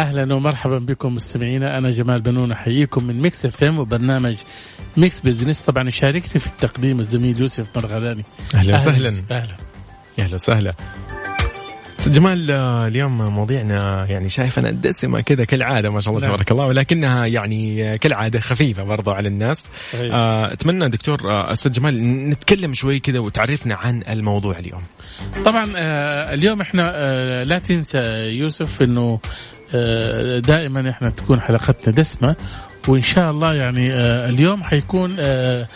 أهلا ومرحبا بكم مستمعينا. أنا جمال بنون أحييكم من Mix FM وبرنامج Mix Business. طبعا شاركتي في التقديم الزميل يوسف مرغلاني. أهلا وسهلا. أهلا. أهلا وسهلا. جمال آه، اليوم مواضيعنا يعني شايف أنا دسمة كذا كالعادة ما شاء الله نعم. تبارك الله ولكنها يعني كالعادة خفيفة برضو على الناس. صحيح. آه، أتمنى دكتور آه، أستاذ جمال نتكلم شوي كذا وتعرفنا عن الموضوع اليوم. طبعا اليوم إحنا لا تنسى يوسف إنه دائما إحنا تكون حلقتنا دسمة وإن شاء الله يعني آه، اليوم حيكون آه،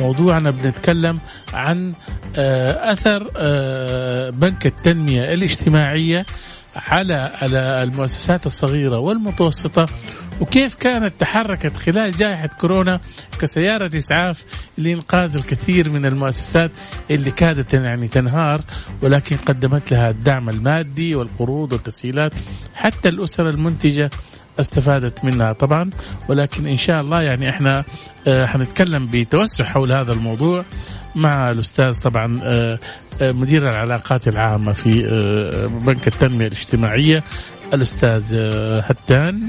موضوعنا بنتكلم عن آه، أثر آه، بنك التنمية الاجتماعية على المؤسسات الصغيرة والمتوسطة وكيف كانت تحركت خلال جائحة كورونا كسيارة إسعاف لإنقاذ الكثير من المؤسسات اللي كادت يعني تنهار ولكن قدمت لها الدعم المادي والقروض والتسهيلات حتى الاسر المنتجة استفادت منها طبعا. ولكن إن شاء الله يعني إحنا آه، حنتكلم بتوسع حول هذا الموضوع. مع الأستاذ طبعا آه، آه، مدير العلاقات العامة في آه، بنك التنمية الاجتماعية الأستاذ آه، هتان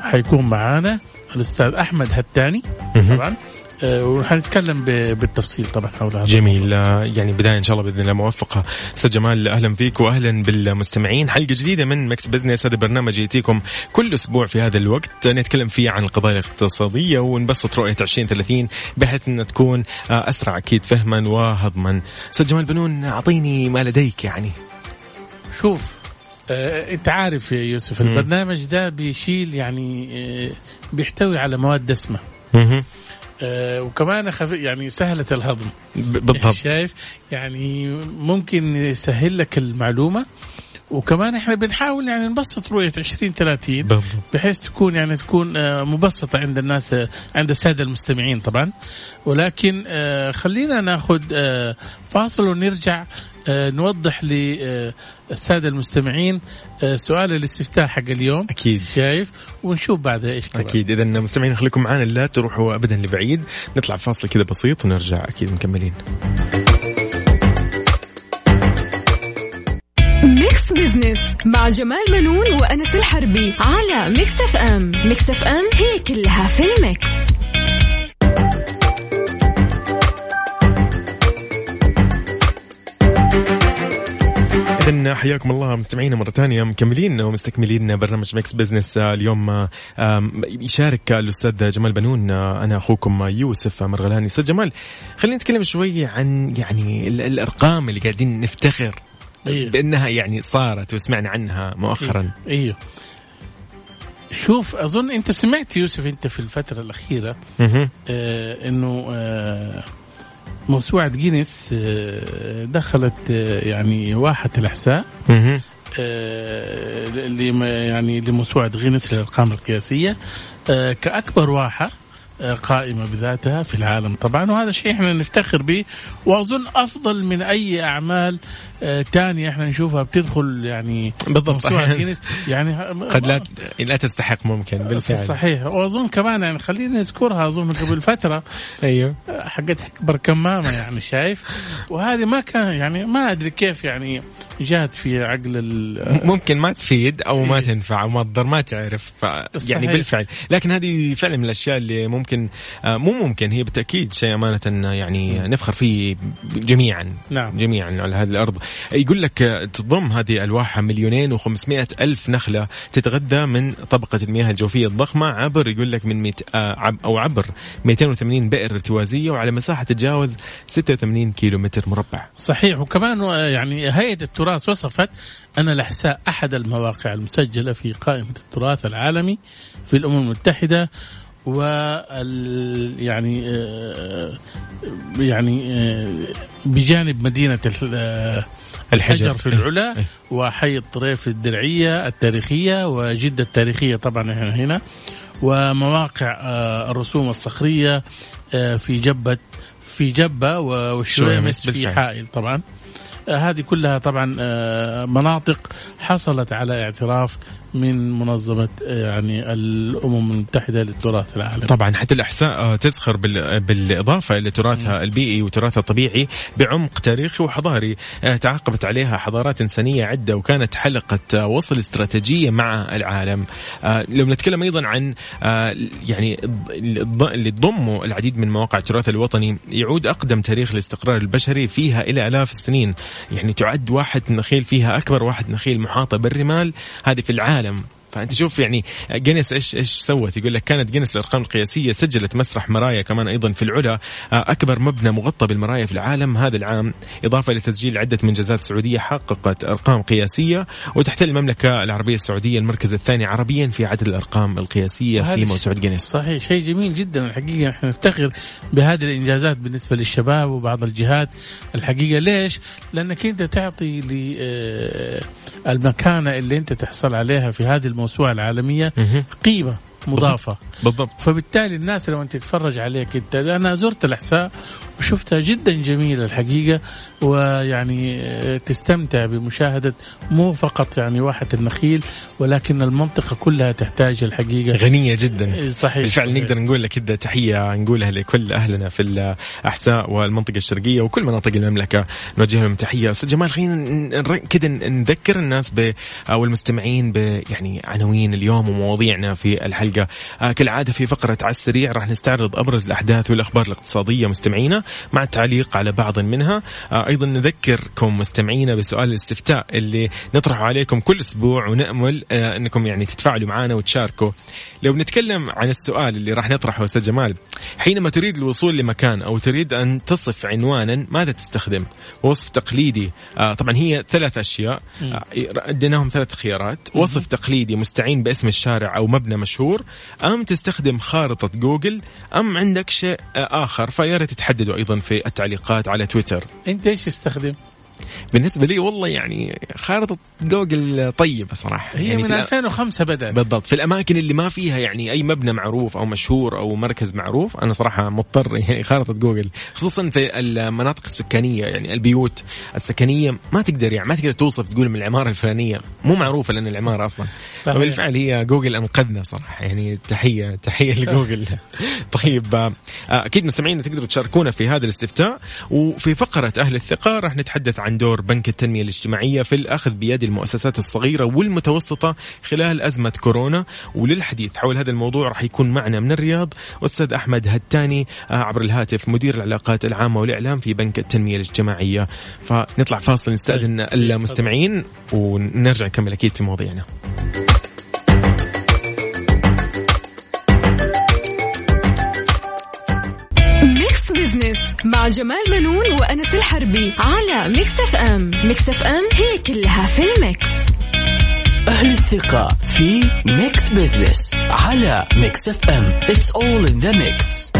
حيكون معانا الأستاذ أحمد هتاني طبعا. وحنتكلم ب- بالتفصيل طبعا حول هذا جميل. آه، يعني بداية إن شاء الله بإذن الله موفقة. أستاذ جمال أهلا فيك وأهلا بالمستمعين. حلقة جديدة من Mix Business هذا برنامج يأتيكم كل أسبوع في هذا الوقت. نتكلم فيه عن القضايا الاقتصادية ونبسط رؤية 2030 بحيث أن تكون آه، أسرع أكيد فهما وهضما. أستاذ جمال بنون أعطيني ما لديك يعني. شوف آه، أنت عارف يا يوسف. البرنامج ده بيشيل يعني آه، بيحتوي على مواد دسمة. آه، وكمان خف... يعني سهلة الهضم. بالضبط. شايف؟ يعني ممكن يسهل لك المعلومة. وكمان إحنا بنحاول يعني نبسط رؤية 2030 بالضبط. بحيث تكون يعني تكون آه، مبسطة عند الناس آه، عند السادة المستمعين طبعا. ولكن آه، خلينا ناخذ آه، فاصل ونرجع آه، نوضح للسادة المستمعين آه، سؤال الاستفتاء حق اليوم. أكيد. شايف؟ ونشوف بعدها إيش كمان. أكيد. إذا مستمعين خليكم معنا لا تروحوا أبدا لبعيد. نطلع فاصل كذا بسيط ونرجع أكيد مكملين. Mix Business مع جمال بنون وأنس الحربي على Mix FM Mix FM هي كلها في ال mix. إذا حياكم الله مستمعينا مرة ثانية مكملين ومستكملين برنامج Mix Business آه، اليوم يشارك الأستاذ جمال بنون آه، أنا أخوكم يوسف مرغلاني. أستاذ جمال خلينا نتكلم شوي عن يعني ال- الأرقام اللي قاعدين نفتخر أيوه. بأنها يعني صارت وسمعنا عنها مؤخرا. أيوه شوف أظن أنت سمعت يوسف أنت في الفترة الأخيرة. آه إنه آه موسوعة جينيس آه دخلت آه يعني واحة الأحساء مهم. آه يعني لموسوعة جينيس آه كأكبر واحة آه، قائمة بذاتها في العالم طبعا وهذا شيء إحنا نفتخر به وأظن أفضل من أي أعمال آه، تانية إحنا نشوفها بتدخل يعني بالضبط. يعني قد لا لا تستحق ممكن بالفعل. صحيح. وأظن كمان يعني خلينا نذكرها أظن قبل فترة. أيوه. حقت أكبر كمامة يعني شايف؟ وهذه ما كان يعني ما أدري كيف يعني جات في عقل ال- ممكن ما تفيد أو ما إيه. تنفع أو ما تضر ما تعرف يعني. بالفعل. لكن هذه فعلا من الأشياء اللي ممكن آه، مو ممكن. هي بالتأكيد شيء أمانة يعني نفخر فيه جميعا. نعم. جميعا على هذه الأرض. يقول لك آه، تضم هذه الواحه مليونين و500 ألف نخلة تتغذى من طبقة المياه الجوفية الضخمة عبر يقول لك من ميت آه، أو عبر 280 بئر ارتوازيه وعلى مساحة تتجاوز 86 كيلو متر مربع. صحيح. وكمان آه، يعني هيئة التراث وصفت أن الأحساء أحد المواقع المسجلة في قائمة التراث العالمي في الأمم المتحدة وال يعني آه، يعني آه، بجانب مدينة ال- آه، الحجر في العلا إيه. وحي الطريف الدرعية التاريخية وجدة التاريخية طبعا إحنا هنا ومواقع الرسوم الصخرية آه، في جبة في جبة و- والشويمس في. حائل طبعا هذه كلها طبعا آه، مناطق حصلت على اعتراف من منظمة آه، يعني الأمم المتحدة للتراث العالمي. طبعا حتى الأحساء آه، تزخر بال- بالإضافة إلى تراثها البيئي وتراثها الطبيعي بعمق تاريخي وحضاري تعاقبت عليها حضارات إنسانية عدة وكانت حلقة آه، وصل استراتيجية مع العالم. لو نتكلم أيضا عن يعني اللي تضمه العديد من مواقع التراث الوطني يعود أقدم تاريخ الاستقرار البشري فيها إلى آلاف السنين. يعني تعد واحد نخيل فيها أكبر واحد نخيل محاطة بالرمال. هذه في العالم. فأنت شوف يعني جينيس إيش إيش سوت؟ يقول لك كانت جينيس الأرقام القياسية سجلت مسرح مرايا كمان أيضا في العلا آه، أكبر مبنى مغطى بالمرايا في العالم هذا العام إضافة لتسجيل عدة منجزات سعودية حققت أرقام قياسية وتحتل المملكة العربية السعودية المركز الثاني عربيا في عدد الأرقام القياسية في موسوعه جينيس. صحيح شيء جميل جدا الحقيقة. إحنا نفتخر بهذه الإنجازات بالنسبة للشباب وبعض الجهات الحقيقة. ليش؟ لأنك أنت تعطي للمكانة اللي أنت تحصل عليها في هذه العالمية مهم. قيمة مضافة. بالضبط. فبالتالي الناس لما تتفرج عليك أنت أنا زرت الأحساء وشفتها جدا جميلة الحقيقة ويعني آه، تستمتع بمشاهدة مو فقط يعني واحه النخيل ولكن المنطقة كلها تحتاج الحقيقة. غنية جدا. صحيح بالفعل صحيح. نقدر نقول لك كذا تحية نقولها لكل أهلنا في الأحساء والمنطقة الشرقية وكل مناطق المملكة. نوجه لهم تحية. أستاذ جمال خلينا كذا نذكر الناس ب أو المستمعين ب يعني عناوين اليوم ومواضيعنا في الحلقة آه كالعادة في فقرة على السريع راح نستعرض أبرز الأحداث والأخبار الاقتصادية مستمعينا مع التعليق على بعض منها. آه أيضا نذكركم مستمعينا بسؤال الاستفتاء اللي نطرحه عليكم كل أسبوع ونأمل آه أنكم يعني تتفاعلوا معنا وتشاركوا. لو بنتكلم عن السؤال اللي راح نطرحه أستاذ جمال حينما تريد الوصول لمكان أو تريد أن تصف عنوانا ماذا تستخدم؟ وصف تقليدي. طبعا هي ثلاث أشياء. آه اديناهم ثلاث خيارات. وصف تقليدي مستعين باسم الشارع أو مبنى مشهور. أم تستخدم خارطة جوجل أم عندك شيء آخر فيا ريت تحددوا أيضا في التعليقات على تويتر أنت إيش تستخدم؟ بالنسبة لي والله يعني خارطة جوجل طيبة صراحة. هي يعني من في الأ- 2005 بدأت. بالضبط. في الأماكن اللي ما فيها يعني أي مبنى معروف أو مشهور أو مركز معروف أنا صراحة مضطر يعني خارطة جوجل. خصوصا في المناطق السكانية يعني البيوت السكنية ما تقدر يعني ما تقدر توصف تقول من العمارة الفلانية. مو معروفة لأن العمارة أصلا. صحيح. وبالفعل هي جوجل أنقذنا صراحة. يعني تحية تحية لجوجل. طيب آه، أكيد مستمعينا تقدروا تشاركونا في هذا الاستفتاء. وفي فقرة أهل الثقة راح نتحدث عن دور بنك التنمية الاجتماعية في الأخذ بيد المؤسسات الصغيرة والمتوسطة خلال أزمة كورونا. وللحديث حول هذا الموضوع راح يكون معنا من الرياض أستاذ أحمد هتاني آه، عبر الهاتف مدير العلاقات العامة والإعلام في بنك التنمية الاجتماعية. فنطلع فاصل نستأذن المستمعين ونرجع نكمل أكيد في مواضيعنا. Business مع جمال بنون وأنس الحربي على Mix FM Mix FM هي كلها في ال mix. أهل الثقة في Mix Business على Mix FM It's all in the mix.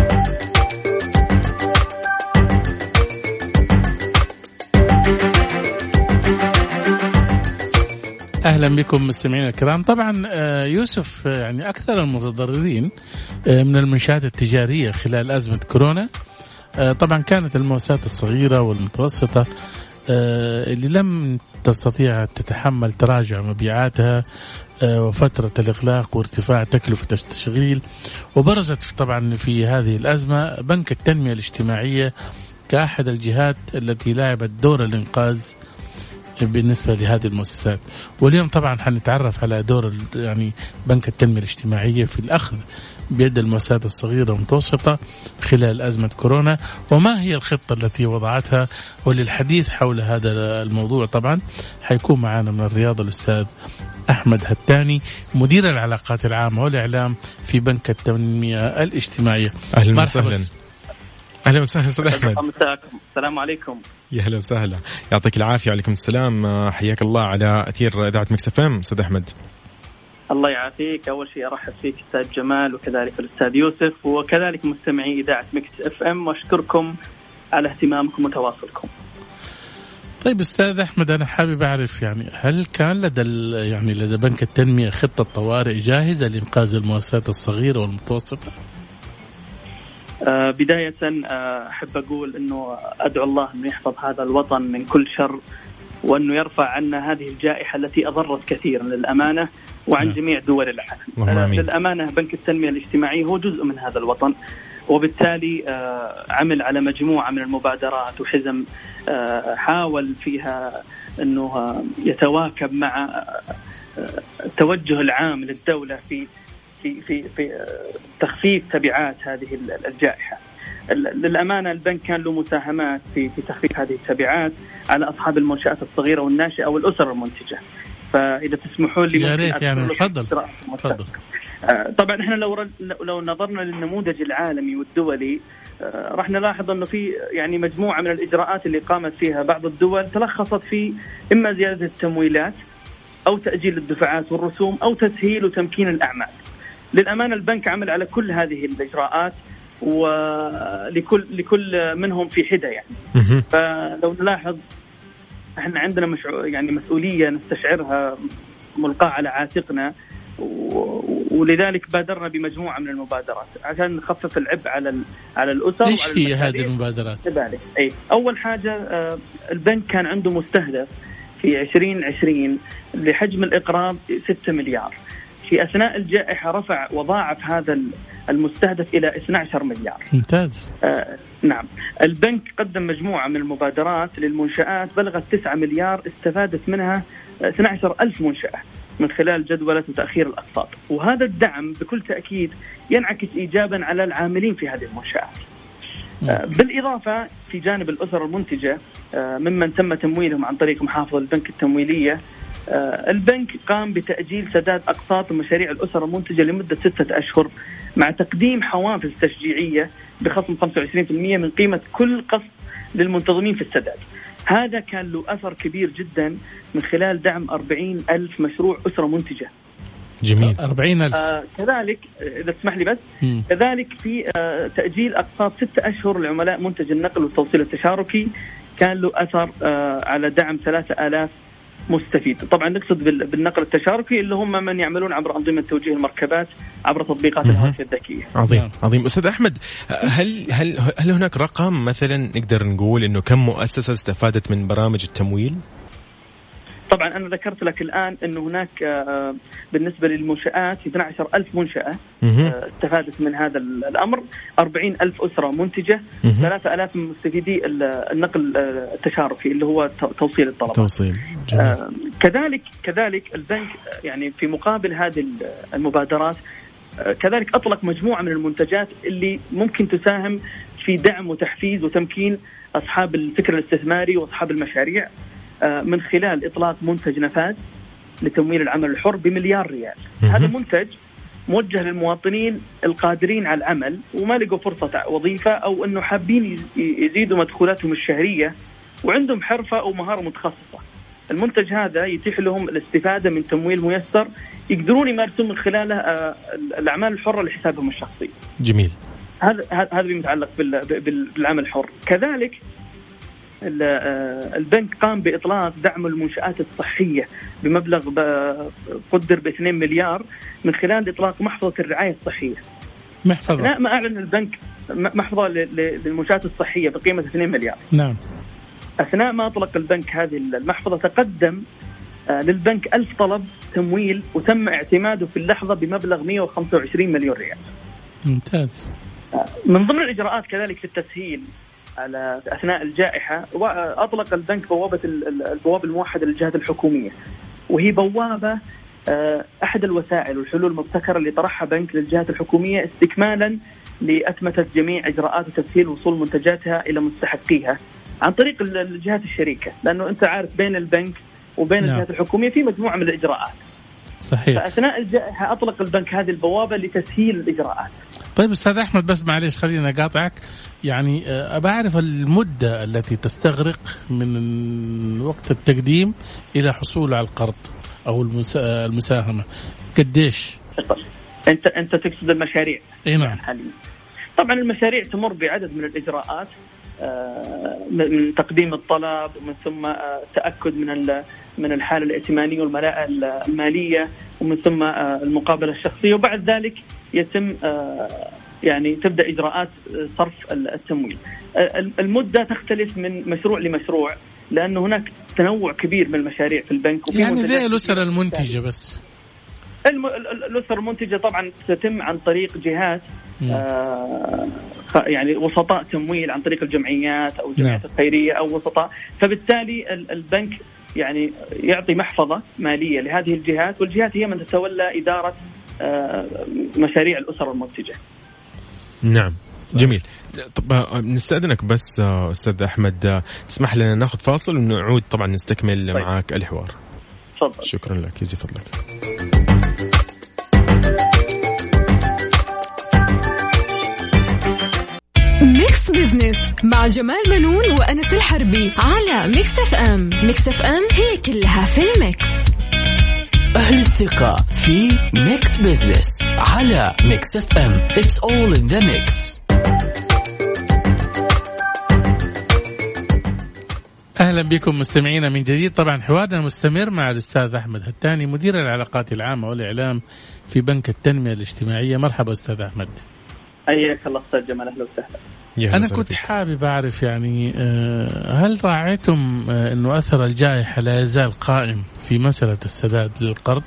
أهلا بكم مستمعينا الكرام. طبعا آه، يوسف آه، يعني أكثر المتضررين آه، من المنشآت التجارية خلال أزمة كورونا. طبعا كانت المؤسسات الصغيرة والمتوسطة آه، اللي لم تستطيع تتحمل تراجع مبيعاتها آه، وفترة الإغلاق وارتفاع تكلفة التشغيل. وبرزت طبعا في هذه الأزمة بنك التنمية الاجتماعية كأحد الجهات التي لعبت دور الإنقاذ بالنسبة لهذه المؤسسات. واليوم طبعا حنتعرف على دور يعني بنك التنمية الاجتماعية في الأخذ بيد المؤسسات الصغيرة والمتوسطة خلال أزمة كورونا وما هي الخطة التي وضعتها؟ وللحديث حول هذا الموضوع طبعا حيكون معنا من الرياض الأستاذ أحمد هتاني مدير العلاقات العامة والإعلام في بنك التنمية الاجتماعية. أهلا وسهلا. أهلا وسهلا أستاذ أحمد. السلام. عليكم. يا هلا وسهلا. يعطيك العافية. وعليكم السلام. حياك الله على أثير إذاعة Mix FM أستاذ أحمد. الله يعافيك أول شيء أرحب فيك أستاذ جمال وكذلك الأستاذ يوسف وكذلك مستمعي إذاعة Mix FM وأشكركم على اهتمامكم وتواصلكم طيب أستاذ أحمد أنا حابب أعرف يعني هل كان لدى يعني لدى بنك التنمية خطة طوارئ جاهزة لإنقاذ المؤسسات الصغيرة والمتوسطة؟ آه بداية آه أحب أقول أنه أدعو الله أنه يحفظ هذا الوطن من كل شر وأنه يرفع عنا هذه الجائحة التي أضرت كثيرا للأمانة وعن نعم. جميع دول العالم آه للأمانة بنك التنمية الاجتماعية هو جزء من هذا الوطن وبالتالي آه عمل على مجموعة من المبادرات وحزم آه حاول فيها آه، يتواكب مع التوجه العام للدولة في في في في تخفيف تبعات هذه الجائحة. للأمانة البنك كان له مساهمات في في تخفيف هذه التبعات على أصحاب المنشآت الصغيرة والناشئة والاسر المنتجة. فإذا تسمحوا لي يا ريت يعني تفضل تفضل آه، طبعا إحنا لو لو نظرنا للنموذج العالمي والدولي آه، راح نلاحظ أنه في يعني مجموعة من الإجراءات اللي قامت فيها بعض الدول تلخصت في إما زيادة التمويلات أو تأجيل الدفعات والرسوم أو تسهيل وتمكين الأعمال. للأمانة البنك عمل على كل هذه الإجراءات ولكل لكل منهم في حدة يعني. فلو نلاحظ إحنا عندنا مشعو يعني مسؤولية نستشعرها ملقاة على عاتقنا ولذلك بادرنا بمجموعة من المبادرات. عشان نخفف العبء على على الأسر إيش هي هذه المبادرات؟ أي. أول حاجة آه، البنك كان عنده مستهدف في 2020 لحجم الإقراض 6 مليار. في أثناء الجائحة رفع وضاعف هذا المستهدف إلى 12 مليار. ممتاز. آه نعم، البنك قدم مجموعة من المبادرات للمنشآت بلغت 9 مليار استفادت منها 12 ألف منشأة. من خلال جدولة تأخير الأقساط وهذا الدعم بكل تأكيد ينعكس إيجابا على العاملين في هذه المنشآت آه بالإضافة في جانب الأسر المنتجة آه ممن تم تمويلهم عن طريق محافظة البنك التمويلية آه، البنك قام بتأجيل سداد أقساط مشاريع الأسر المنتجة لمدة ستة أشهر مع تقديم حوافز تشجيعية بخصم 25% من قيمة كل قسط للمنتظمين في السداد. هذا كان له أثر كبير جدا من خلال دعم 40 ألف مشروع أسرة منتجة. جميل. 40 ألف. آه كذلك إذا تسمح لي بس م. كذلك في آه تأجيل أقساط ستة أشهر لعملاء منتج النقل والتوصيل التشاركي كان له أثر آه على دعم 3000 مستفيد طبعا نقصد بالنقل التشاركي اللي هم من يعملون عبر أنظمة توجيه المركبات عبر تطبيقات الهواتف الذكية عظيم نعم. عظيم أستاذ أحمد هل هل هل هناك رقم مثلا نقدر نقول أنه كم مؤسسة استفادت من برامج التمويل؟ طبعا أنا ذكرت لك الآن أنه هناك آه، بالنسبة للمنشآت 12 ألف منشأة آه، استفادت من هذا الأمر. 40 ألف أسرة منتجة 3000 من مستفيدي النقل آه، التشاركي اللي هو توصيل الطلبات توصيل. كذلك كذلك البنك يعني في مقابل هذه المبادرات كذلك أطلق مجموعة من المنتجات اللي ممكن تساهم في دعم وتحفيز وتمكين أصحاب الفكر الاستثماري وأصحاب المشاريع. من خلال إطلاق منتج نفاذ لتمويل العمل الحر بمليار ريال. هذا منتج موجه للمواطنين القادرين على العمل وما لقوا فرصة وظيفة أو أنه حابين يزيدوا مدخولاتهم الشهرية وعندهم حرفة أو مهارة متخصصة. المنتج هذا يتيح لهم الاستفادة من تمويل ميسر يقدرون يمارسون من خلاله آه، الأعمال الحرة لحسابهم الشخصي. جميل. هذا هذا متعلق بالعمل الحر. كذلك آه، البنك قام بإطلاق دعم المنشآت الصحية بمبلغ قدر ب 2 مليار من خلال إطلاق محفظة الرعاية الصحية. محفظة اثناء ما أعلن البنك محفظة للمنشآت الصحية بقيمة 2 مليار. نعم. أثناء ما أطلق البنك هذه المحفظة تقدم آه، للبنك ألف طلب تمويل وتم اعتماده في اللحظة بمبلغ 125 مليون ريال ممتاز آه، من ضمن الإجراءات كذلك في التسهيل على أثناء الجائحة وأطلق البنك بوابة البوابة الموحدة للجهات الحكومية. وهي بوابة آه، أحد الوسائل والحلول المبتكرة اللي طرحها بنك للجهات الحكومية استكمالا لاتمته جميع إجراءات وتسهيل وصول منتجاتها إلى مستحقيها عن طريق الجهات الشريكة. لأنه أنت عارف بين البنك وبين نعم. الجهات الحكومية في مجموعة من الإجراءات. صحيح. فأثناء الجائحة أطلق البنك هذه البوابة لتسهيل الإجراءات. طيب أستاذ أحمد بس معلش خليني أقاطعك. يعني آه، أبى أعرف المدة التي تستغرق من وقت التقديم إلى حصول على القرض أو المساهمة. قديش؟ أنت أنت تقصد المشاريع. إي نعم. حاليا. طبعا المشاريع تمر بعدد من الإجراءات آه، من تقديم الطلب ومن ثم التاكد آه، من من الحالة الائتمانية والملاءة المالية ومن ثم آه، المقابلة الشخصية. وبعد ذلك يتم يعني تبدأ إجراءات صرف التمويل. المدة تختلف من مشروع لمشروع لأنه هناك تنوع كبير من المشاريع في البنك وفي يعني زي الأسر المنتجة بس. الأسر المنتجة طبعا تتم عن طريق جهات آه يعني وسطاء تمويل عن طريق الجمعيات أو الجمعيات نعم. الخيرية أو وسطاء. فبالتالي البنك يعني يعطي محفظة مالية لهذه الجهات والجهات هي من تتولى إدارة آه مشاريع الأسر المنتجة. نعم. جميل. طب آه، نستأذنك بس آه، أستاذ أحمد آه، تسمح لنا ناخذ فاصل ونعود طبعا نستكمل طيب. معك الحوار. تفضل. شكرا لك يزيد فضلك. Business مع جمال بنون وأنس الحربي على Mix FM Mix FM هي كلها في ال mix. أهل الثقة في Mix Business على Mix FM It's all in the mix. أهلا بكم مستمعينا من جديد. طبعا حوارنا مستمر مع الأستاذ أحمد هتاني مدير العلاقات العامة والإعلام في بنك التنمية الاجتماعية. مرحبا أستاذ أحمد. حياك الله أستاذ جمال أهلا وسهلا. أنا كنت حابب أعرف يعني آه، هل راعيتم آه، إنه أثر الجائحة لا يزال قائم في مسألة السداد للقرض؟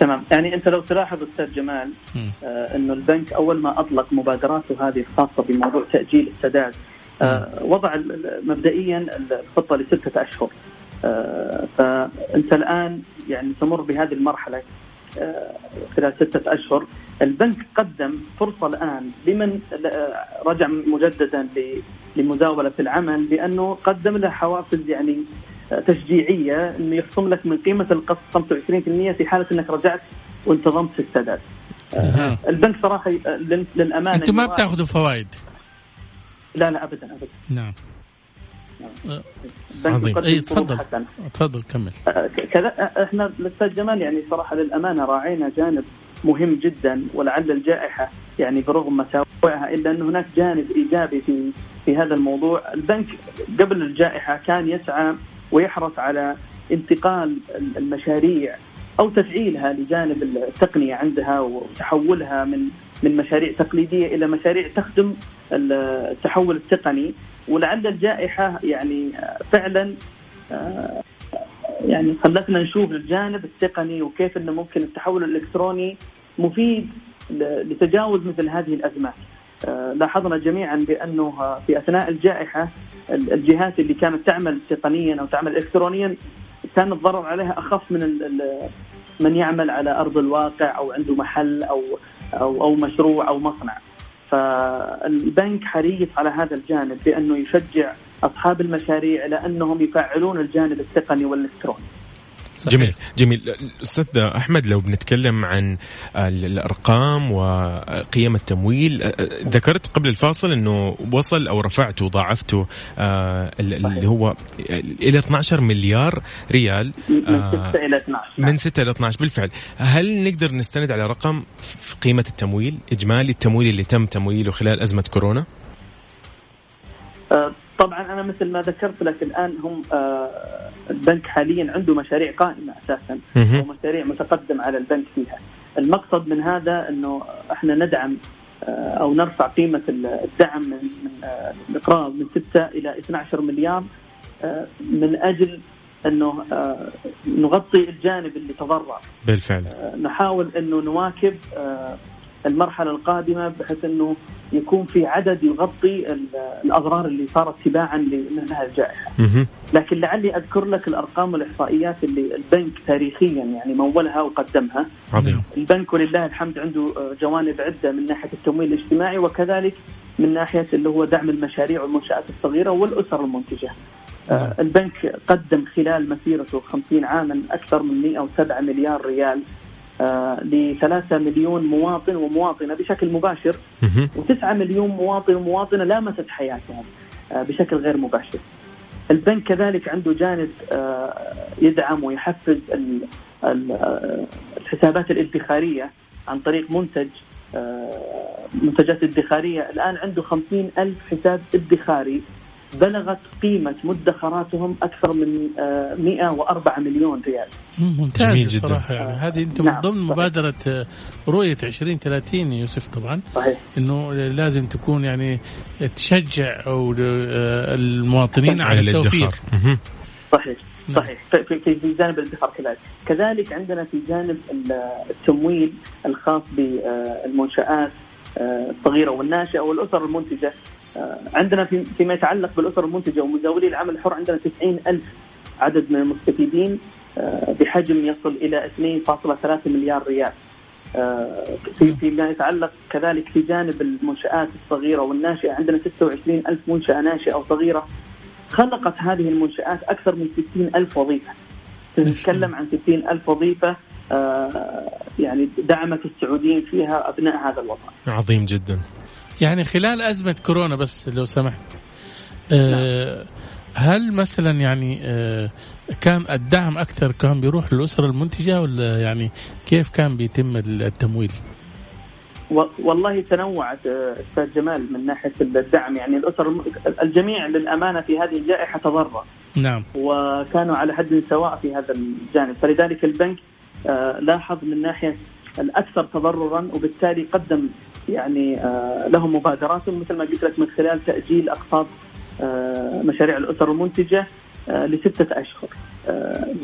تمام. يعني أنت لو تلاحظ أستاذ جمال آه إنه البنك أول ما أطلق مبادراته هذه الخاصة بموضوع تأجيل السداد آه وضع مبدئيا الخطة لستة أشهر. آه فأنت الآن يعني تمر بهذه المرحلة. خلال ستة أشهر البنك قدم فرصة الآن لمن آه، رجع مجددا لمزاولة العمل بأنه قدم له حوافز يعني تشجيعية إنه يخصم لك من قيمة القسط 25% في حالة إنك رجعت وانتظمت في السداد. أه. البنك صراحة للأمانة أنتم ما بتاخذوا فوائد؟ لا لا ابدا ابدا. نعم. عظيم. اي تفضل. تفضل كمل. أه، كذا أه، إحنا الاستاذ جمال يعني صراحة للأمانة راعينا جانب مهم جدا ولعل الجائحة يعني برغم مساوئها إلا أن هناك جانب إيجابي في في هذا الموضوع، البنك قبل الجائحة كان يسعى ويحرص على انتقال المشاريع أو تفعيلها لجانب التقنية عندها وتحولها من من مشاريع تقليدية إلى مشاريع تخدم التحول التقني ولعل الجائحة يعني فعلا يعني خلتنا نشوف الجانب التقني وكيف إنه ممكن التحول الإلكتروني مفيد لتجاوز مثل هذه الأزمات. آه، لاحظنا جميعا بأنه في أثناء الجائحة الجهات اللي كانت تعمل تقنيا أو تعمل الكترونيا كان الضرر عليها أخف من من يعمل على أرض الواقع أو عنده محل أو أو أو مشروع أو مصنع. فالبنك حريص على هذا الجانب بأنه يشجع أصحاب المشاريع إلى انهم يفعلون الجانب التقني والإلكتروني. صحيح. جميل. جميل. أستاذ أحمد لو بنتكلم عن الأرقام وقيم التمويل ذكرت قبل الفاصل إنه وصل أو رفعته ضاعفته اللي هو إلى 12 مليار ريال من 6 إلى 12 من 6 إلى 12 بالفعل. هل نقدر نستند على رقم في قيمة التمويل إجمالي التمويل اللي تم تمويله خلال أزمة كورونا؟ طبعا أنا مثل ما ذكرت لك الآن هم آه، البنك حاليا عنده مشاريع قائمة أساسا ومشاريع متقدم على البنك فيها. المقصد من هذا إنه إحنا ندعم آه، أو نرفع قيمة الدعم من آه، الإقراض من 6 إلى 12 مليار من أجل إنه نغطي الجانب اللي تضرر. بالفعل. نحاول إنه نواكب المرحلة القادمة بحيث إنه يكون في عدد يغطي الأضرار اللي صارت تباعا هذه الجائحة. لكن لعلي أذكر لك الأرقام والإحصائيات اللي البنك تاريخيا يعني مولها وقدمها. عظيم. البنك ولله الحمد عنده جوانب عدة من ناحية التمويل الاجتماعي وكذلك من ناحية اللي هو دعم المشاريع والمنشآت الصغيرة والأسر المنتجة. آه البنك قدم خلال مسيرته 50 عاما أكثر من 107 مليار ريال آه لثلاثة مليون مواطن ومواطنة بشكل مباشر وتسعة مليون مواطن ومواطنة لامست حياتهم آه بشكل غير مباشر. البنك كذلك عنده جانب آه يدعم ويحفز الحسابات الادخارية عن طريق منتج منتجات ادخارية. الآن عنده خمسين ألف حساب ادخاري. بلغت قيمة مدخراتهم أكثر من 104 مليون ريال. ممتاز جميل جدا. صراحة يعني. هذه أنت نعم من ضمن مبادرة رؤية 2030 يوسف طبعا. صحيح. أنه لازم تكون يعني تشجع أو المواطنين على التوفير. صحيح صحيح. في في في جانب الادخار كذلك، كذلك عندنا في جانب التمويل الخاص بالمنشآت الصغيرة والناشئة والأسر المنتجة. عندنا في فيما يتعلق بالأسر المنتجة ومزاولي العمل الحر عندنا 90 ألف عدد من المستفيدين بحجم يصل إلى 2.3 مليار ريال. في فيما يتعلق كذلك في جانب المنشآت الصغيرة والناشئة عندنا 26 ألف منشأة ناشئة وصغيرة خلقت هذه المنشآت أكثر من 60 ألف وظيفة. نتكلم عن 60 ألف وظيفة يعني دعمت السعوديين فيها أبناء هذا الوطن. عظيم جدا. يعني خلال أزمة كورونا بس لو سمحت. آه هل مثلا يعني آه كان الدعم أكثر كان بيروح للأسر المنتجة ولا يعني كيف كان بيتم التمويل؟ والله تنوعت أستاذ جمال من ناحية الدعم. يعني الأسر الجميع للأمانة في هذه الجائحة تضرر. نعم. وكانوا على حد سواء في هذا الجانب. فلذلك البنك لاحظ من ناحية الأكثر تضررا وبالتالي قدم يعني لهم مبادرات مثل ما قلت لك من خلال تأجيل اقساط مشاريع الأسر المنتجة لستة أشهر.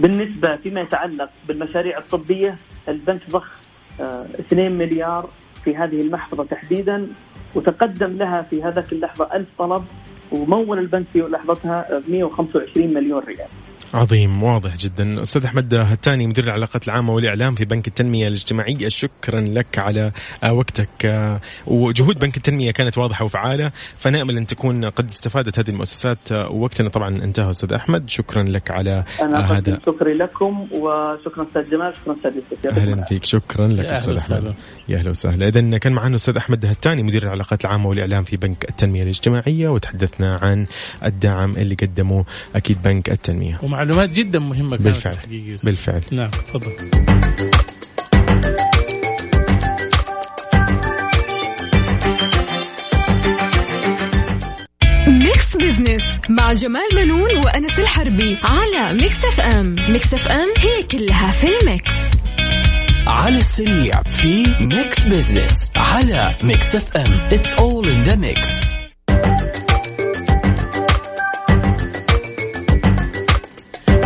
بالنسبة فيما يتعلق بالمشاريع الطبية البنك ضخ 2 مليار في هذه المحفظة تحديدا وتقدم لها في هذاك اللحظة ألف طلب ومول البنك في لحظتها 125 مليون ريال. عظيم واضح جدا. أستاذ أحمد هتاني مدير العلاقات العامة والإعلام في بنك التنمية الاجتماعية. شكرا لك على وقتك. وجهود بنك التنمية كانت واضحة وفعالة فنأمل أن تكون قد استفادت هذه المؤسسات. ووقتنا طبعا انتهى أستاذ أحمد. شكرا لك على أنا هذا. شكري لكم وشكرا أستاذ جمال شكرا أستاذ يوسف. أهلا فيك. شكرا لك أستاذ أحمد. يا أهلا وسهلا. اذا كان معنا أستاذ أحمد هتاني مدير العلاقات العامة والإعلام في بنك التنمية الاجتماعية وتحدثنا عن الدعم اللي قدمه أكيد بنك التنمية. ومعلومات جدا مهمة بالفعل. بالفعل. نعم تفضل. Mix Business مع جمال بنون وأنس الحربي على Mix FM Mix FM هي كلها في ال mix. على السريع في Mix Business على Mix FM It's all in the mix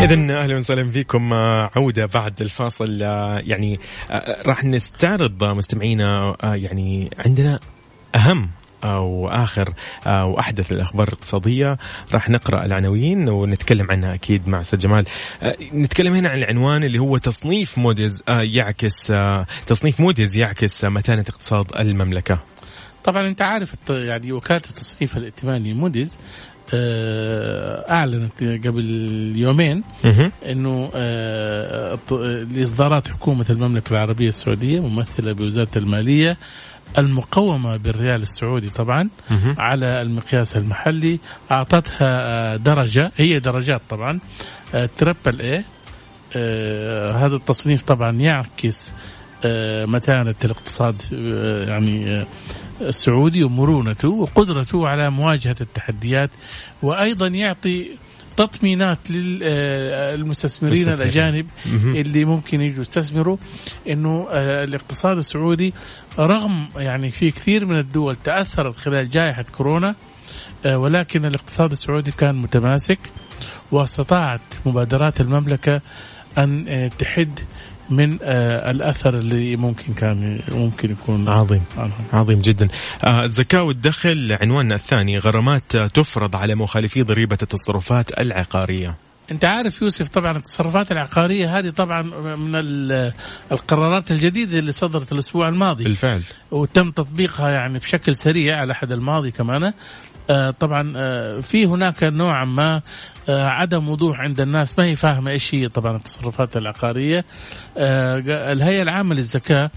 إذا أهلا وسهلا فيكم. عودة بعد الفاصل. يعني راح نستعرض مستمعينا يعني عندنا أهم واخر وأحدث الأخبار الاقتصادية. راح نقرأ العناوين ونتكلم عنها أكيد مع أستاذ جمال. نتكلم هنا عن العنوان اللي هو تصنيف موديز يعكس تصنيف موديز يعكس متانه اقتصاد المملكة. طبعا أنت عارف يعني وكالة التصنيف الائتماني موديز أعلنت قبل يومين إنه لإصدارات حكومة المملكة العربية السعودية ممثلة بوزارة المالية المقومة بالريال السعودي طبعا مه. على المقياس المحلي أعطتها درجة هي درجات طبعا تربل اي هذا التصنيف طبعا يعكس متانة الاقتصاد يعني السعودي ومرونته وقدرته على مواجهة التحديات وأيضا يعطي تطمينات للمستثمرين الأجانب اللي ممكن يجوا يستثمروا إنه الاقتصاد السعودي رغم يعني في كثير من الدول تأثرت خلال جائحة كورونا ولكن الاقتصاد السعودي كان متماسك واستطاعت مبادرات المملكة أن تحد من آه الأثر اللي ممكن كان ممكن يكون عظيم. عنهم. عظيم جدا. آه الزكاة والدخل عنواننا الثاني. غرامات تفرض على مخالفي ضريبة التصرفات العقارية. أنت عارف يوسف طبعا التصرفات العقارية هذه طبعا من ال- القرارات الجديدة اللي صدرت الأسبوع الماضي. بالفعل. وتم تطبيقها يعني بشكل سريع على حد الماضي كمان. طبعا آه، في هناك نوعا ما آه، عدم وضوح عند الناس. ما هي فاهمة إيش هي؟ طبعا التصرفات العقارية. آه، جا- الهيئة العامة للزكاة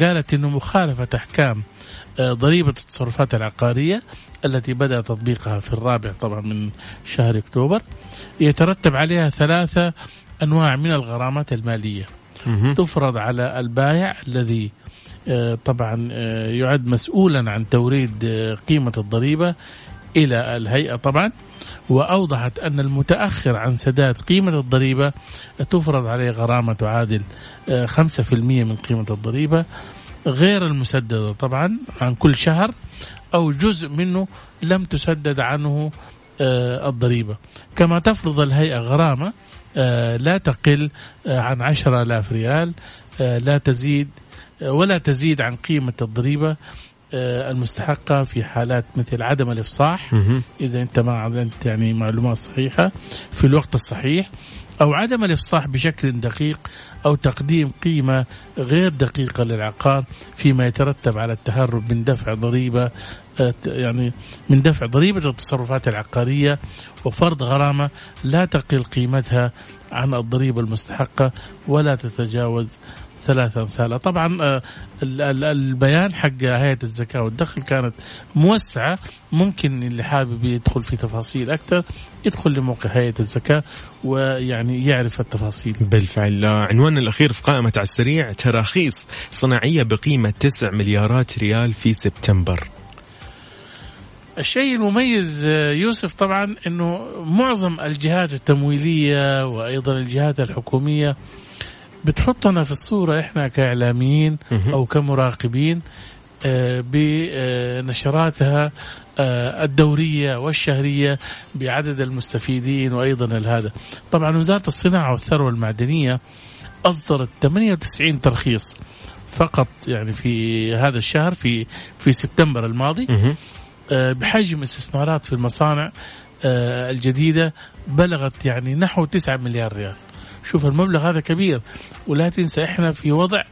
قالت إنه مخالفة أحكام آه، ضريبة التصرفات العقارية التي بدأ تطبيقها في الرابع طبعا من شهر أكتوبر. يترتب عليها ثلاثة أنواع من الغرامات المالية. مهم. تفرض على البائع الذي آه، طبعا آه، يعد مسؤولا عن توريد آه، قيمة الضريبة إلى الهيئة طبعا وأوضحت أن المتأخر عن سداد قيمة الضريبة تفرض عليه غرامة تعادل آه، 5% من قيمة الضريبة غير المسددة طبعا عن كل شهر أو جزء منه لم تسدد عنه آه، الضريبة. كما تفرض الهيئة غرامة آه، لا تقل آه، عن عشرة آلاف ريال آه، لا تزيد آه، ولا تزيد عن قيمة الضريبة آه، المستحقة في حالات مثل عدم الإفصاح. إذا أنت ما أعلنت يعني معلومات صحيحة في الوقت الصحيح أو عدم الإفصاح بشكل دقيق أو تقديم قيمة غير دقيقة للعقار فيما يترتب على التهرب من دفع ضريبة آه، يعني من دفع ضريبة التصرفات العقارية وفرض غرامة لا تقل قيمتها عن الضريبة المستحقة ولا تتجاوز ثلاثة أمثالها طبعا آه، ال- ال- البيان حق هيئة الزكاة والدخل كانت موسعة. ممكن اللي حابب يدخل في تفاصيل أكثر يدخل لموقع هيئة الزكاة ويعني يعرف التفاصيل. بالفعل. آه، عنواننا الأخير في قائمة على السريع تراخيص صناعية بقيمة 9 مليارات ريال في سبتمبر. الشيء المميز آه، يوسف طبعا إنه معظم الجهات التمويلية وأيضا الجهات الحكومية بتحطنا في الصورة إحنا كإعلاميين مهم. أو كمراقبين آه، بنشراتها آه، الدورية والشهرية بعدد المستفيدين وأيضا هذا طبعا وزارة الصناعة والثروة المعدنية أصدرت 98 ترخيص فقط يعني في هذا الشهر في في سبتمبر الماضي. آه، بحجم استثمارات في المصانع الجديدة بلغت يعني نحو 9 مليار ريال شوف المبلغ هذا كبير ولا تنسى إحنا في وضع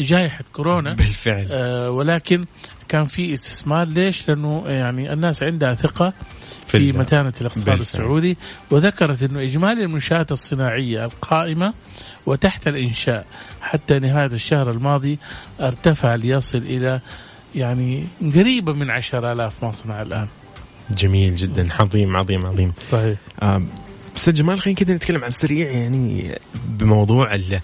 جائحة كورونا. بالفعل. آه، ولكن كان في استثمار ليش؟ لأنه يعني الناس عندها ثقة في ال- متانة الاقتصاد بالفعل. السعودي وذكرت إنه إجمالي المنشآت الصناعية القائمة وتحت الإنشاء. حتى نهاية الشهر الماضي ارتفع ليصل إلى يعني قريبة من 10000 مصنع الآن. جميل جدا. عظيم عظيم عظيم. صحيح. آه، أستاذ جمال خلينا كذا نتكلم عن السريع يعني بموضوع ال-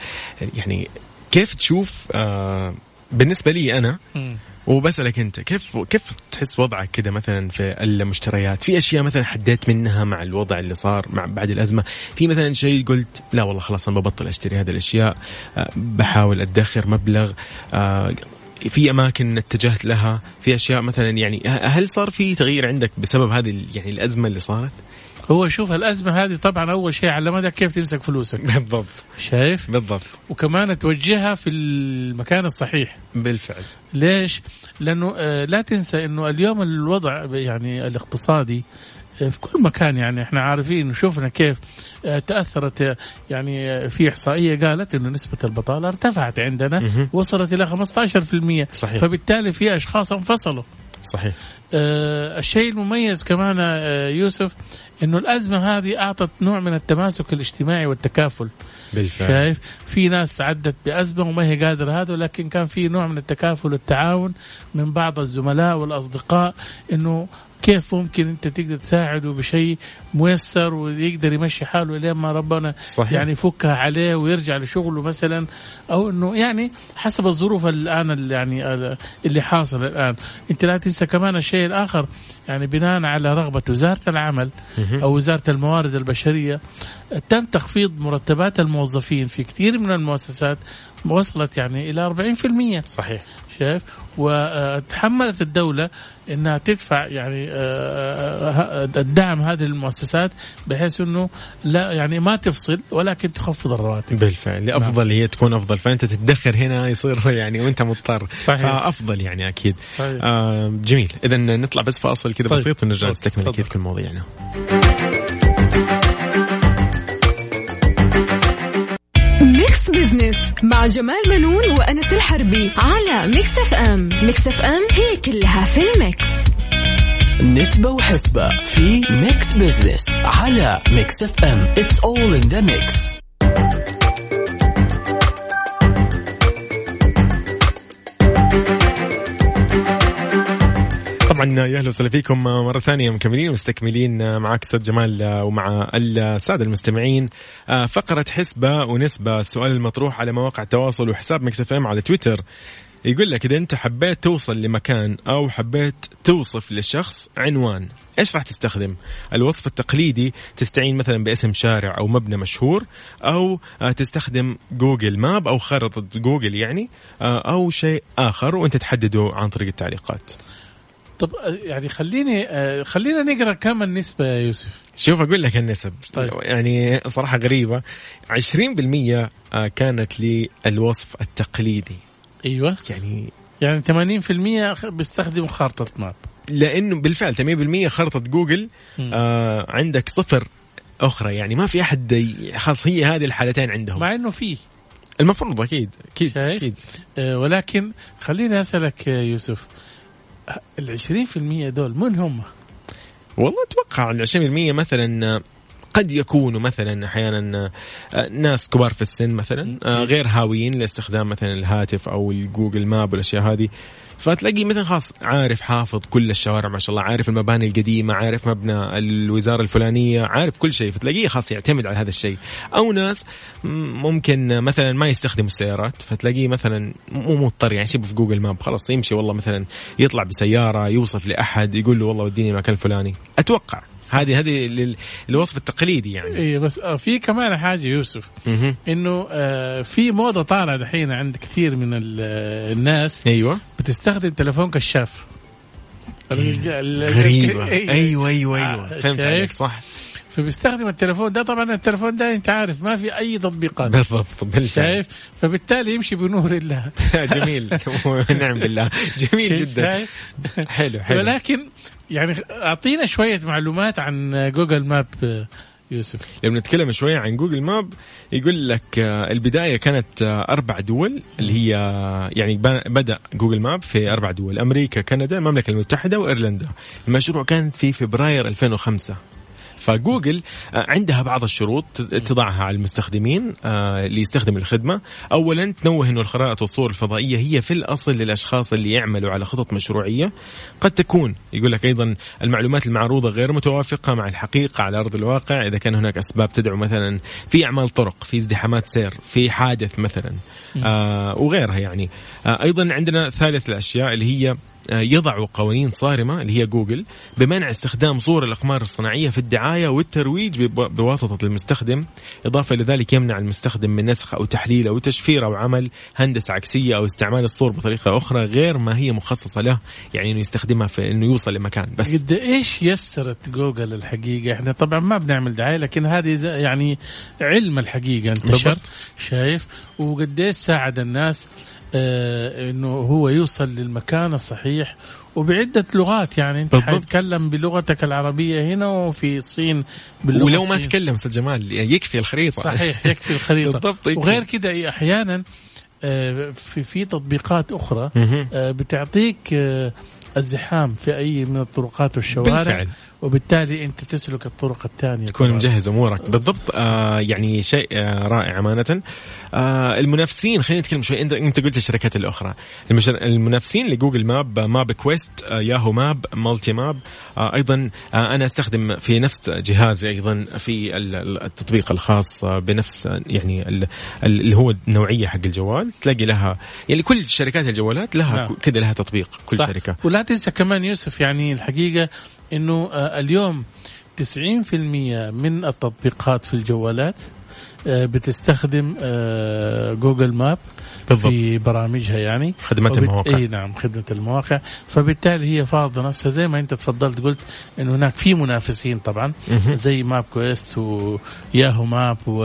يعني كيف تشوف آه، بالنسبة لي أنا مم. وبسألك أنت كيف كيف تحس وضعك كده مثلا في المشتريات؟ في أشياء مثلا حديت منها مع الوضع اللي صار مع بعد الأزمة، في مثلا شيء قلت لا والله خلاص أنا ببطل أشتري هذه الأشياء، آه، بحاول أدخر مبلغ آه، في أماكن اتجهت لها في أشياء مثلا يعني هل صار في تغيير عندك بسبب هذه يعني الأزمة اللي صارت هو شوف الأزمة هذه طبعا أول شيء علمتك كيف تمسك فلوسك. بالضبط. شايف؟ بالضبط. وكمان توجهها في المكان الصحيح. بالفعل. ليش؟ لأنه آه، لا تنسى إنه اليوم الوضع يعني الاقتصادي آه، في كل مكان يعني إحنا عارفين وشوفنا كيف آه، تأثرت يعني في إحصائية قالت إنه نسبة البطالة ارتفعت عندنا. وصلت إلى 15% صحيح. فبالتالي في أشخاص انفصلوا. صحيح. آه، الشيء المميز كمان آه، يوسف إنه الأزمة هذه أعطت نوع من التماسك الاجتماعي والتكافل. بالفعل. شايف؟ في ناس عدت بأزمة وما هي قادرة هذا ولكن كان في نوع من التكافل والتعاون من بعض الزملاء والأصدقاء إنه كيف ممكن انت تقدر تساعده بشيء ميسر ويقدر يمشي حاله لين ما ربنا صحيح. يعني يفكها عليه ويرجع لشغله مثلا أو إنه يعني حسب الظروف الآن اللي يعني اللي حاصل الآن أنت لا تنسى كمان الشيء الآخر يعني بناء على رغبة وزارة العمل. أو وزارة الموارد البشرية تم تخفيض مرتبات الموظفين في كثير من المؤسسات وصلت يعني إلى 40% صحيح شايف وتحملت الدولة إنها تدفع يعني آه، آه، الدعم هذه المؤسسات بحيث إنه لا يعني ما تفصل ولكن تخفض الرواتب بالفعل افضل هي تكون أفضل فأنت تدخر هنا يصير يعني وأنت مضطر صحيح. فأفضل يعني أكيد صحيح. آه جميل اذا نطلع بس فاصل كذا طيب. بسيط ونرجع. نستكمل. أكيد كل مواضيعنا Mix Business مع جمال بنون وأنس الحربي على Mix FM Mix FM هي كلها في ال mix. نسبة وحسبة في Mix Business على Mix F M it's all in the mix. طبعا يا أهلا وسهلا فيكم مرة ثانية مكملين ومستكملين معك أستاذ جمال ومع السادة المستمعين. فقرة حسبة ونسبة السؤال المطروح على مواقع التواصل وحساب Mix FM على تويتر. يقول لك إذا أنت حبيت توصل لمكان أو حبيت توصف لشخص عنوان إيش راح تستخدم؟ الوصف التقليدي تستعين مثلا باسم شارع أو مبنى مشهور أو آه، تستخدم Google Map أو خارطه جوجل يعني آه، أو شيء آخر وأنت تحدده عن طريق التعليقات. طب آه، يعني خليني آه، خلينا نقرأ كم النسبة يا يوسف؟ شوف أقول لك النسب. طيب. يعني صراحة غريبة. 20% آه، كانت للوصف التقليدي. أيوه. يعني يعني 80% بيستخدموا خارطة ماب. لأنه بالفعل 80% خرطه جوجل. آه عندك صفر أخرى. يعني ما في أحد خلاص هي هذه الحالتين عندهم. مع إنه فيه. المفروض أكيد أكيد؟ أكيد. آه، ولكن خليني أسألك يا يوسف. ال 20% دول من هم؟ والله أتوقع ال 20% مثلا قد يكونوا مثلا أحيانا آه، ناس كبار في السن مثلا آه، غير هاويين لاستخدام مثلا الهاتف أو ال Google Map والأشياء هذه. فتلاقي مثلا خلاص عارف حافظ كل الشوارع ما شاء الله عارف المباني القديمة عارف مبنى الوزارة الفلانية عارف كل شيء. فتلاقيه خلاص يعتمد على هذا الشيء. أو ناس ممكن مثلا ما يستخدموا السيارات فتلاقيه مثلا مو مضطر يعني يسيبه في Google Map خلاص يمشي والله مثلا يطلع بسيارة يوصف لأحد يقول له والله وديني المكان الفلاني. أتوقع هذه هذه الوصف التقليدي يعني. اي بس آه، في كمان حاجة يوسف. إنه آه، في موضة طالعة دحين عند كثير من ال- الناس. أيوه. بتستخدم تلفون كشاف. ال- غريبة. إيه. أيوه أيوه أيوه. آه، فهمت؟ عليك صح. فبيستخدم التلفون ده. طبعا التلفون ده أنت عارف ما في أي تطبيقات. بالضبط بالفعل. شايف؟ فبالتالي يمشي بنور الله. جميل. نعم بالله. جميل جدا؟ حلو حلو. ولكن يعني أعطينا شوية معلومات عن Google Map يوسف. لما نتكلم شوية عن Google Map يقول لك آه، البداية كانت آه، أربع دول اللي هي آه، يعني بدأ Google Map في أربع دول أمريكا كندا المملكة المتحدة وإيرلندا. المشروع كان في فبراير 2005 فجوجل آه، عندها بعض الشروط تضعها على المستخدمين آه، اللي يستخدم الخدمة. أولا تنوه أنه الخرائط والصور الفضائية هي في الأصل للأشخاص اللي يعملوا على خطط مشروعية. قد تكون يقول لك أيضا المعلومات المعروضة غير متوافقة مع الحقيقة على أرض الواقع. إذا كان هناك أسباب تدعو مثلا في أعمال طرق في ازدحامات سير في حادث مثلا آه وغيرها يعني. آه أيضا عندنا ثالث الأشياء اللي هي آه، يضعوا قوانين صارمة اللي هي جوجل بمنع استخدام صور الأقمار الصناعية في الدعاية والترويج بواسطة المستخدم إضافة إلى ذلك يمنع المستخدم من نسخ أو تحليل أو تشفير أو عمل هندسة عكسية أو استعمال الصور بطريقة أخرى غير ما هي مخصصة له يعني إنه يستخدمها في إنه يوصل لمكان بس. قد إيش يسرت جوجل الحقيقة؟ إحنا طبعا ما بنعمل دعاية لكن هذه يعني علم الحقيقة انتشر. شايف؟ وقد إيش ساعد الناس آه إنه هو يوصل للمكان الصحيح وبعدة لغات يعني أنت بالضبط. حتتكلم بلغتك العربية هنا وفي الصين باللغة ولو ما الصين. تكلم أستاذ جمال يكفي الخريطة صحيح يكفي الخريطة بالضبط يكفي. وغير كده أحيانا آه، في في تطبيقات أخرى. آه، بتعطيك آه، الزحام في أي من الطرقات والشوارع بالفعل. وبالتالي أنت تسلك الطرق الثانية تكون طبعاً. مجهز أمورك. بالضبط. آه يعني شيء آه رائع أمانة. آه المنافسين خلينا نتكلم شوي. أنت أنت قلت الشركات الأخرى. المنافسين ل Google Map MapQuest آه Yahoo Map Multimap. آه أيضا آه أنا أستخدم في نفس جهازي أيضا في ال- ال- التطبيق الخاص آه، بنفس آه، يعني ال- ال- اللي هو النوعية حق الجوال. تلاقي لها يعني كل شركات الجوالات لها نعم. كذا لها تطبيق كل صح. شركة. ولا تنسى كمان يوسف يعني الحقيقة إنه آه، اليوم 90% من التطبيقات في الجوالات آه، بتستخدم آه، Google Map بالضبط. في برامجها يعني. خدمة وبت... المواقع. إي نعم خدمة المواقع. فبالتالي هي فارضة نفسها زي ما أنت تفضلت قلت انه هناك في منافسين طبعا. زي MapQuest و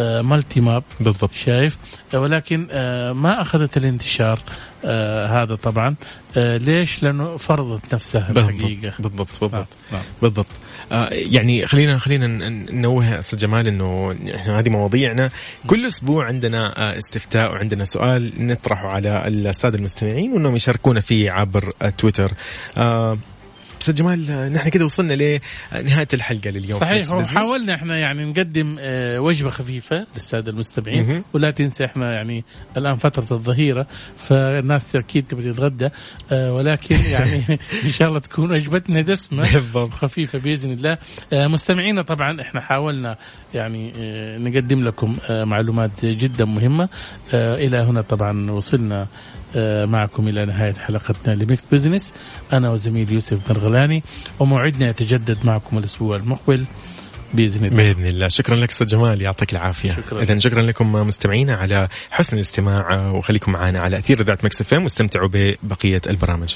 Yahoo Map و Multimap بالضبط شايف ولكن آه، ما أخذت الانتشار آه هذا طبعا آه ليش؟ لأنه فرضت نفسها الحقيقة بالضبط بالضبط نعم. نعم. بالضبط آه يعني خلينا خلينا ننوه أستاذ جمال إنه إحنا هذه مواضيعنا كل أسبوع عندنا آه استفتاء وعندنا سؤال نطرحه على الساده المستمعين وإنهم يشاركونا فيه عبر تويتر آه أستاذ جمال نحن كده وصلنا لنهاية الحلقة لليوم. صحيح وحاولنا إحنا يعني نقدم آه، وجبة خفيفة للسادة المستمعين ولا تنسى إحنا يعني الآن فترة الظهيرة فالناس أكيد تبغى تتغدى آه، ولكن يعني إن شاء الله تكون وجبتنا دسمة خفيفة بإذن الله. آه، مستمعينا طبعا إحنا حاولنا يعني نقدم لكم معلومات جدا مهمة. إلى هنا طبعا وصلنا معكم إلى نهاية حلقتنا ل Mix Business. أنا وزميلي يوسف مرغلاني وموعدنا يتجدد معكم الأسبوع المقبل بإذن الله. بإذن الله. شكرا لك أستاذ جمال يعطيك العافية. شكرا. اذا شكرا لكم مستمعينا على حسن الاستماع وخليكم معنا على أثير إذاعة Mix FM واستمتعوا ببقية البرامج.